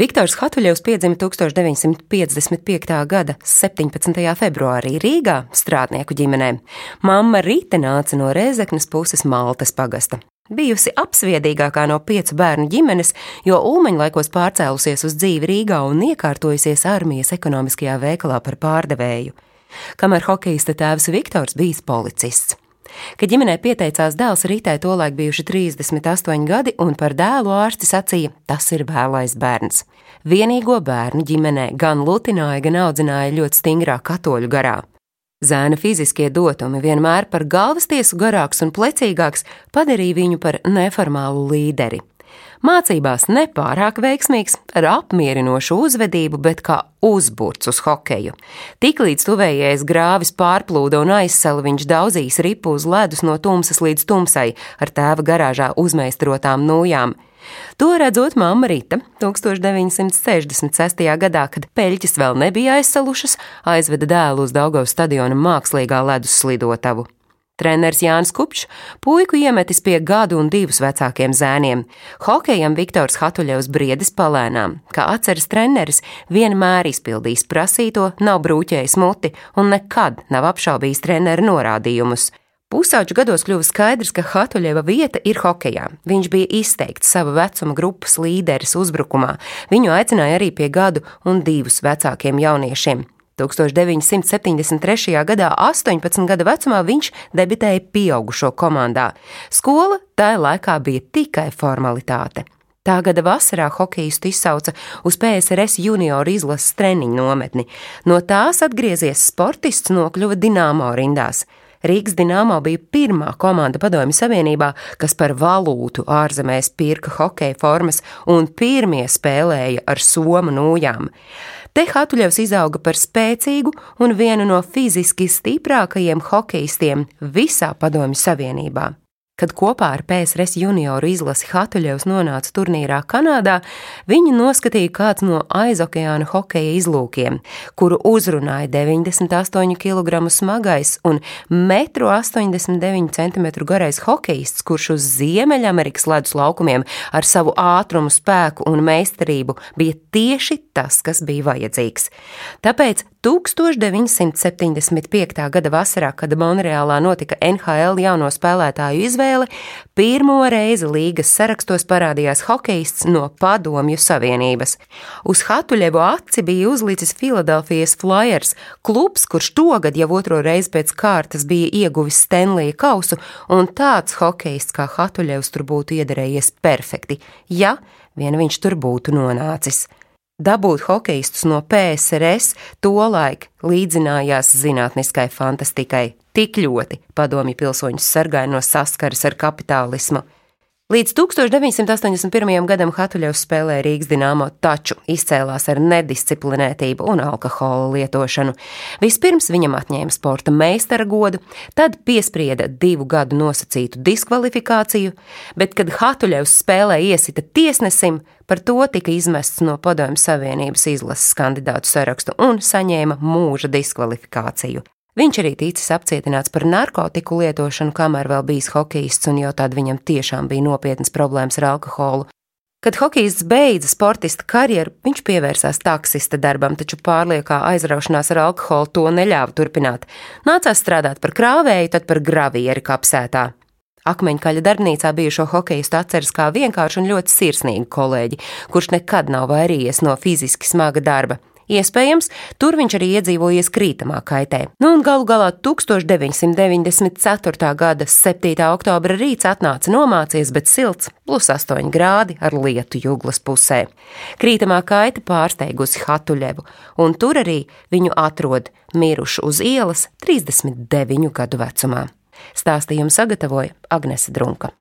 Viktors Hatuļevs piedzima 1955. gada 17. februārī Rīgā strādnieku ģimenē. Mamma Rīte nāca no Rēzeknes puses Maltas pagasta. Bijusi apsviedīgākā no piecu bērnu ģimenes, jo Ulmaņlaikos pārcēlusies uz dzīvi Rīgā un iekārtojusies armijas ekonomiskajā veikalā par pārdevēju. Kamēr hokeista tēvs Viktors bijis policists. Kad ģimenē pieteicās dēls, Rītai tolaik bijuši 38 gadi, un par dēlu ārsti sacīja, tas ir vēlais bērns. Vienīgo bērnu ģimenē gan lutināja, gan audzināja ļoti stingrā katoļu garā. Zēna fiziskie dotumi vienmēr par galvastiesu garāks un plecīgāks padarīja viņu par neformālu līderi. Mācībās nepārāk veiksmīgs, ar apmierinošu uzvedību, bet kā uzburts uz hokeju. Tiklīdz tuvējais grāvis pārplūda un aizsala, viņš daudzīs ripu uz ledus no tumsas līdz tumsai ar tēva garāžā uzmeistarotām nūjām. To redzot, mamma Rita 1966. gadā, kad peļķis vēl nebija aizsalušas, aizveda dēlu uz Daugavas stadiona mākslīgā ledus slidotavu. Treneris Jānis Kupčs puiku iemetis pie gadu un divus vecākiem zēniem. Hokejam Viktors Hatuļevs briedis palēnām. Kā atceras treneris, vienmēr izpildījis prasīto, nav brūķējis muti un nekad nav apšaubījis treneru norādījumus. Pusauģu gados kļuva skaidrs, ka Hatuļeva vieta ir hokejā. Viņš bija izteikts sava vecuma grupas līderis uzbrukumā. Viņu aicināja arī pie gadu un divus vecākiem jauniešiem. 1973. gadā, 18 gada vecumā, viņš debitēja pieaugušo komandā. Skola tajā laikā bija tikai formalitāte. Tā gada vasarā hokeistu izsauca uz PSRS junioru izlases treniņu nometni. No tās atgriezies sportists nokļuva Dienāmo rindās. Rīgas Dienāmo bija pirmā komanda Padomju Savienībā, kas par valūtu ārzemēs pirka hokeja formas un pirmie spēlēja ar somu nūjām. Te Hatuļevs izauga par spēcīgu un vienu no fiziski stiprākajiem hokeistiem visā Padomju Savienībā. Kad kopā ar PSRS junioru izlasi Hatuļevs nonāca turnīrā Kanādā, viņi noskatīja kāds no aizokeāna hokeja izlūkiem, kuru uzrunāja 98 kg smagais un 1,89 cm garais hokeists, kurš uz Ziemeļamerikas ledus laukumiem ar savu ātrumu, spēku un meistarību bija tieši tas, kas bija vajadzīgs. Tāpēc 1975. gada vasarā, kad Monreālā notika NHL jauno spēlētāju izvēle, pirmo reizi līgas sarakstos parādījās hokeists no Padomju Savienības. Uz Hatuļevu aci bija uzlicis Filadelfijas Flyers, klubs, kurš togad jau otro reizi pēc kārtas bija ieguvis Stanley kausu, un tāds hokeists kā Hatuļevs tur būtu iederējies perfekti, ja vien viņš tur būtu nonācis. Dabūt hokeistus no PSRS tolaik līdzinājās zinātniskai fantastikai, tik ļoti padomju pilsoņus sargāja no saskares ar kapitālismu. Līdz 1981. gadam Hatuļevs spēlēja Rīgas dīnāmo, taču izcēlās ar nedisciplinētību un alkohola lietošanu. Vispirms viņam atņēma sporta meistara godu, tad piesprieda divu gadu nosacītu diskvalifikāciju, bet, kad Hatuļevs spēlē iesita tiesnesim, par to tika izmests no Padomju Savienības izlases kandidātu sarakstu un saņēma mūža diskvalifikāciju. Viņš arī ticis apcietināts par narkotiku lietošanu, kamēr vēl bijis hokejists, un jau tad viņam tiešām bija nopietnas problēmas ar alkoholu. Kad hokejists beidza sportista karjeru, viņš pievērsās taksista darbam, taču pārliekā aizraušanās ar alkoholu to neļāva turpināt. Nācās strādāt par krāvēju, tad par gravieri kapsētā. Akmeņkaļa darbnīcā bijušo hokeistu atceras kā vienkāršu un ļoti sirsnīgu kolēģi, kurš nekad nav vairījies no fiziski smaga darba. Iespējams, tur viņš arī iedzīvojies krītamā kaitē. Nu un galu galā 1994. gada 7. oktobra rīts atnāca nomācies, bet silts, plus 8 grādi ar lietu jūglas pusē. Krītamā kaita pārsteigusi Hatuļevu, un tur arī viņu atrod mirušu uz ielas 39 gadu vecumā. Stāstījumu sagatavoja Agnese Drunka.